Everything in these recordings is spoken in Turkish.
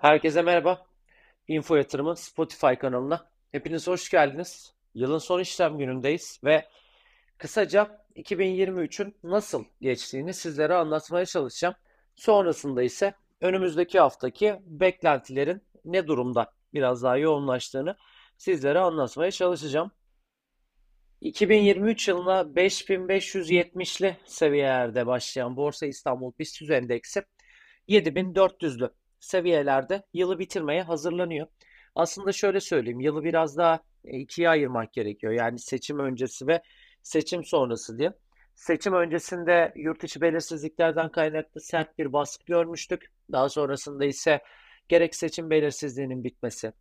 Herkese merhaba. Info Yatırım'ın Spotify kanalına hepiniz hoş geldiniz. Yılın son işlem günündeyiz ve kısaca 2023'ün nasıl geçtiğini sizlere anlatmaya çalışacağım. Sonrasında ise önümüzdeki haftaki beklentilerin ne durumda biraz daha yoğunlaştığını sizlere anlatmaya çalışacağım. 2023 yılına 5570'li seviyelerde başlayan Borsa İstanbul BIST Endeksi 7400'lü seviyelerde yılı bitirmeye hazırlanıyor. Aslında şöyle söyleyeyim, yılı biraz daha e, ikiye ayırmak gerekiyor. Yani seçim öncesi ve seçim sonrası diye. Seçim öncesinde yurt içi belirsizliklerden kaynaklı sert bir baskı görmüştük. Daha sonrasında ise gerek seçim belirsizliğinin bitmesi,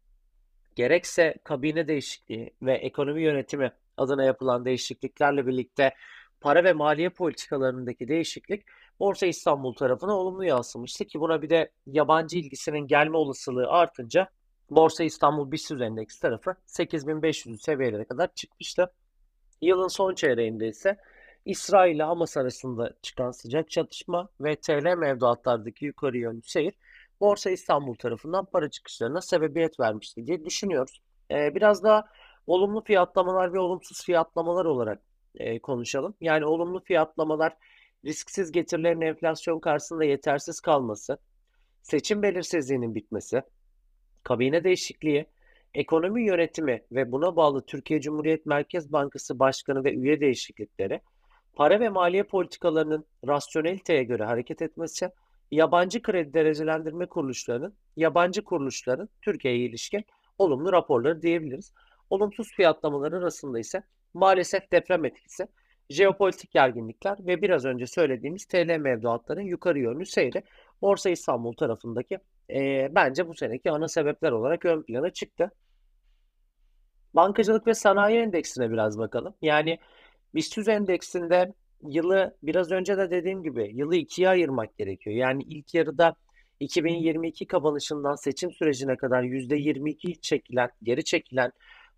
gerekse kabine değişikliği ve ekonomi yönetimi adına yapılan değişikliklerle birlikte para ve maliye politikalarındaki değişiklik Borsa İstanbul tarafına olumlu yansımıştı ki buna bir de yabancı ilgisinin gelme olasılığı artınca Borsa İstanbul BIST Endeksi tarafı 8500 seviyelere kadar çıkmıştı. Yılın son çeyreğinde ise İsrail ile Hamas arasında çıkan sıcak çatışma ve TL mevduatlardaki yukarı yönlü seyir Borsa İstanbul tarafından para çıkışlarına sebebiyet vermişti diye düşünüyoruz. Ee, biraz daha olumlu fiyatlamalar ve olumsuz fiyatlamalar olarak e, konuşalım. Yani olumlu fiyatlamalar risksiz getirilerin enflasyon karşısında yetersiz kalması, seçim belirsizliğinin bitmesi, kabine değişikliği, ekonomi yönetimi ve buna bağlı Türkiye Cumhuriyet Merkez Bankası Başkanı ve üye değişiklikleri, para ve maliye politikalarının rasyoneliteye göre hareket etmesi, yabancı kredi derecelendirme kuruluşlarının, yabancı kuruluşların Türkiye'ye ilişkin olumlu raporları diyebiliriz. Olumsuz fiyatlamalar arasında ise maalesef deprem etkisi, jeopolitik gerginlikler ve biraz önce söylediğimiz TL mevduatların yukarı yönlü seyri Borsa İstanbul tarafındaki e, bence bu seneki ana sebepler olarak ön plana çıktı. Bankacılık ve sanayi endeksine biraz bakalım. Yani BIST endeksinde yılı biraz önce de dediğim gibi yılı ikiye ayırmak gerekiyor. Yani ilk yarıda 2022 kapanışından seçim sürecine kadar %22 çekilen, geri çekilen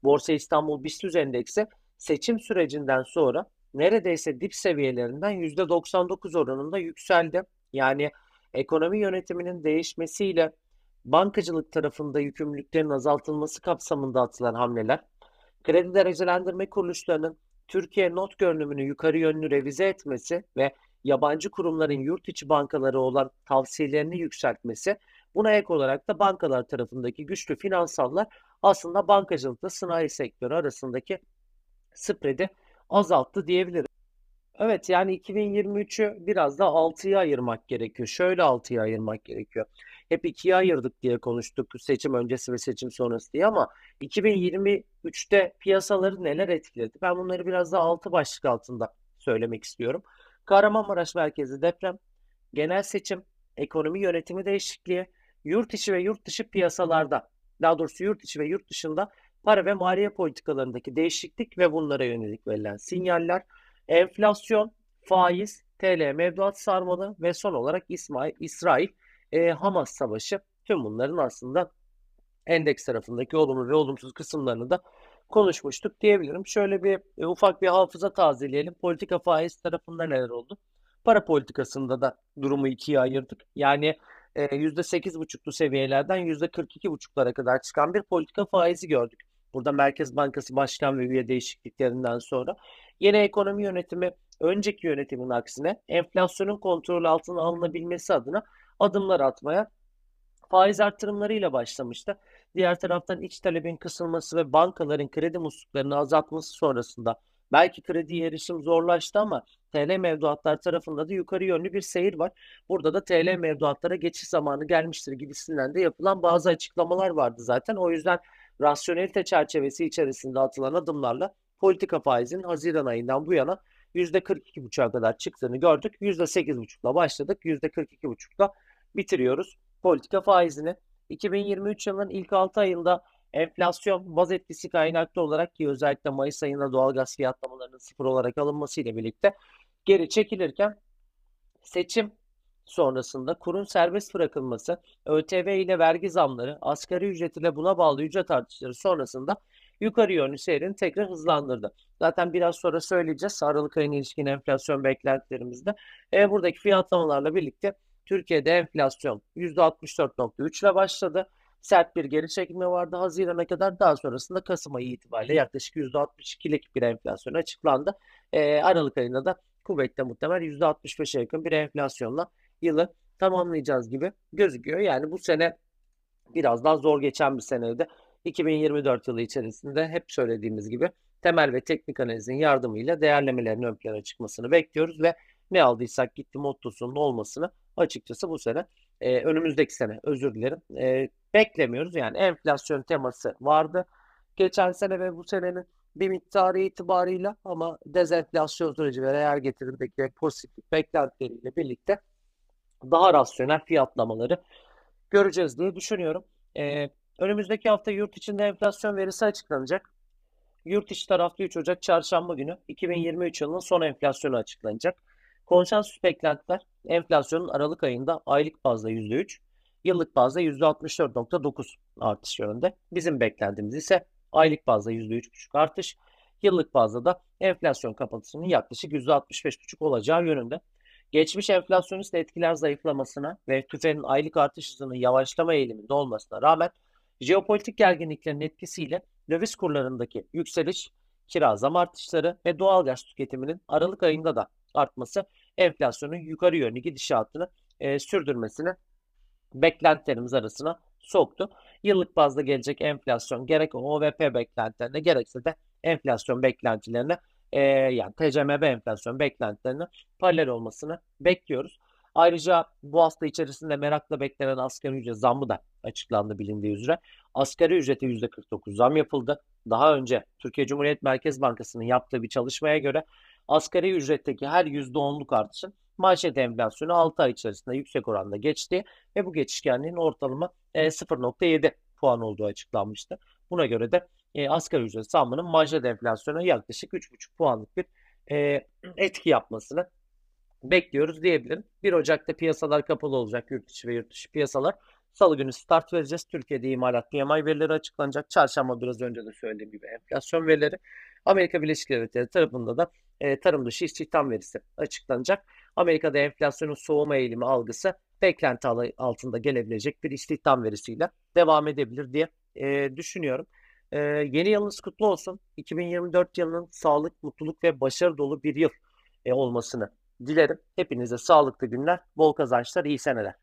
Borsa İstanbul BIST endeksi seçim sürecinden sonra neredeyse dip seviyelerinden %99 oranında yükseldi. Yani ekonomi yönetiminin değişmesiyle bankacılık tarafında yükümlülüklerin azaltılması kapsamında atılan hamleler, kredi derecelendirme kuruluşlarının Türkiye not görünümünü yukarı yönlü revize etmesi ve yabancı kurumların yurt içi bankaları olan tavsiyelerini yükseltmesi, buna ek olarak da bankalar tarafındaki güçlü finansallar aslında bankacılıkla sanayi sektörü arasındaki spread'i azalttı diyebilirim. Evet yani 2023'ü biraz da 6'ya ayırmak gerekiyor. Şöyle 6'ya ayırmak gerekiyor. Hep 2'ye ayırdık diye konuştuk seçim öncesi ve seçim sonrası diye ama 2023'te piyasaları neler etkiledi? Ben bunları biraz daha 6 başlık altında söylemek istiyorum. Kahramanmaraş merkezi deprem, genel seçim, ekonomi yönetimi değişikliği, yurt içi ve yurt dışı piyasalarda, daha doğrusu yurt içi ve yurt dışında para ve maliye politikalarındaki değişiklik ve bunlara yönelik verilen sinyaller, enflasyon, faiz, TL mevduat sarmalı ve son olarak İsmail, İsrail e, Hamas savaşı tüm bunların aslında endeks tarafındaki olumlu ve olumsuz kısımlarını da konuşmuştuk diyebilirim. Şöyle bir e, ufak bir hafıza tazeleyelim. Politika faiz tarafında neler oldu? Para politikasında da durumu ikiye ayırdık. Yani e, %8,5'lu seviyelerden %42,5'lara kadar çıkan bir politika faizi gördük. Burada Merkez Bankası Başkan ve üye değişikliklerinden sonra yeni ekonomi yönetimi önceki yönetimin aksine enflasyonun kontrol altına alınabilmesi adına adımlar atmaya faiz arttırımlarıyla başlamıştı. Diğer taraftan iç talebin kısılması ve bankaların kredi musluklarını azaltması sonrasında belki kredi erişim zorlaştı ama TL mevduatlar tarafında da yukarı yönlü bir seyir var. Burada da TL mevduatlara geçiş zamanı gelmiştir gibisinden de yapılan bazı açıklamalar vardı zaten. O yüzden rasyonelite çerçevesi içerisinde atılan adımlarla politika faizinin Haziran ayından bu yana %42,5'a kadar çıktığını gördük. %8,5'la başladık. %42,5'la bitiriyoruz politika faizini. 2023 yılının ilk 6 ayında enflasyon baz etkisi kaynaklı olarak ki özellikle Mayıs ayında doğalgaz fiyatlamalarının sıfır olarak alınması ile birlikte geri çekilirken seçim sonrasında kurun serbest bırakılması, ÖTV ile vergi zamları, asgari ücret ile buna bağlı ücret artışları sonrasında yukarı yönlü seyrini tekrar hızlandırdı. Zaten biraz sonra söyleyeceğiz Aralık ayına ilişkin enflasyon beklentilerimizde. E, buradaki fiyatlamalarla birlikte Türkiye'de enflasyon %64.3 ile başladı. Sert bir geri çekilme vardı Haziran'a kadar. Daha sonrasında Kasım ayı itibariyle yaklaşık %62'lik bir enflasyon açıklandı. Ee, Aralık ayında da kuvvetle muhtemel %65'e yakın bir enflasyonla yılı tamamlayacağız gibi gözüküyor. Yani bu sene biraz daha zor geçen bir seneydi. 2024 yılı içerisinde hep söylediğimiz gibi temel ve teknik analizin yardımıyla değerlemelerin ön plana çıkmasını bekliyoruz ve ne aldıysak gitti mottosunun olmasını açıkçası bu sene e, önümüzdeki sene özür dilerim e, beklemiyoruz. Yani enflasyon teması vardı geçen sene ve bu senenin bir miktarı itibarıyla ama dezenflasyon süreci ve reel getirimdeki pozitif beklentileriyle birlikte daha rasyonel fiyatlamaları göreceğiz diye düşünüyorum. Ee, önümüzdeki hafta yurt içinde enflasyon verisi açıklanacak. Yurt içi taraflı 3 Ocak çarşamba günü 2023 yılının son enflasyonu açıklanacak. Konsensus beklentiler enflasyonun Aralık ayında aylık bazda %3, yıllık bazda %64.9 artış yönünde. Bizim beklentimiz ise aylık bazda %3.5 artış, yıllık bazda da enflasyon kapatısının yaklaşık %65.5 olacağı yönünde. Geçmiş enflasyonist etkiler zayıflamasına ve tüfenin aylık artış hızının yavaşlama eğiliminde olmasına rağmen jeopolitik gerginliklerin etkisiyle döviz kurlarındaki yükseliş, kira zam artışları ve doğal gaz tüketiminin Aralık ayında da artması enflasyonun yukarı yönlü gidişatını e, sürdürmesini beklentilerimiz arasına soktu. Yıllık bazda gelecek enflasyon gerek OVP beklentilerine gerekse de enflasyon beklentilerine e, yani TCMB enflasyon beklentilerine paralel olmasını bekliyoruz. Ayrıca bu hafta içerisinde merakla beklenen asgari ücret zammı da açıklandı bilindiği üzere. Asgari ücrete %49 zam yapıldı. Daha önce Türkiye Cumhuriyet Merkez Bankası'nın yaptığı bir çalışmaya göre asgari ücretteki her %10'luk artışın manşet enflasyonu 6 ay içerisinde yüksek oranda geçti ve bu geçişkenliğin ortalama e, 0.7 puan olduğu açıklanmıştı. Buna göre de e, asgari ücret zammının manşet enflasyona yaklaşık 3,5 puanlık bir e, etki yapmasını bekliyoruz diyebilirim. 1 Ocak'ta piyasalar kapalı olacak yurt içi ve yurt dışı piyasalar. Salı günü start vereceğiz. Türkiye'de imalat PMI verileri açıklanacak. Çarşamba biraz önce de söylediğim gibi enflasyon verileri. Amerika Birleşik Devletleri tarafında da e, tarım dışı istihdam verisi açıklanacak. Amerika'da enflasyonun soğuma eğilimi algısı beklenti altında gelebilecek bir istihdam verisiyle devam edebilir diye e, düşünüyorum. E, yeni yılınız kutlu olsun. 2024 yılının sağlık, mutluluk ve başarı dolu bir yıl e, olmasını dilerim. Hepinize sağlıklı günler, bol kazançlar, iyi seneler.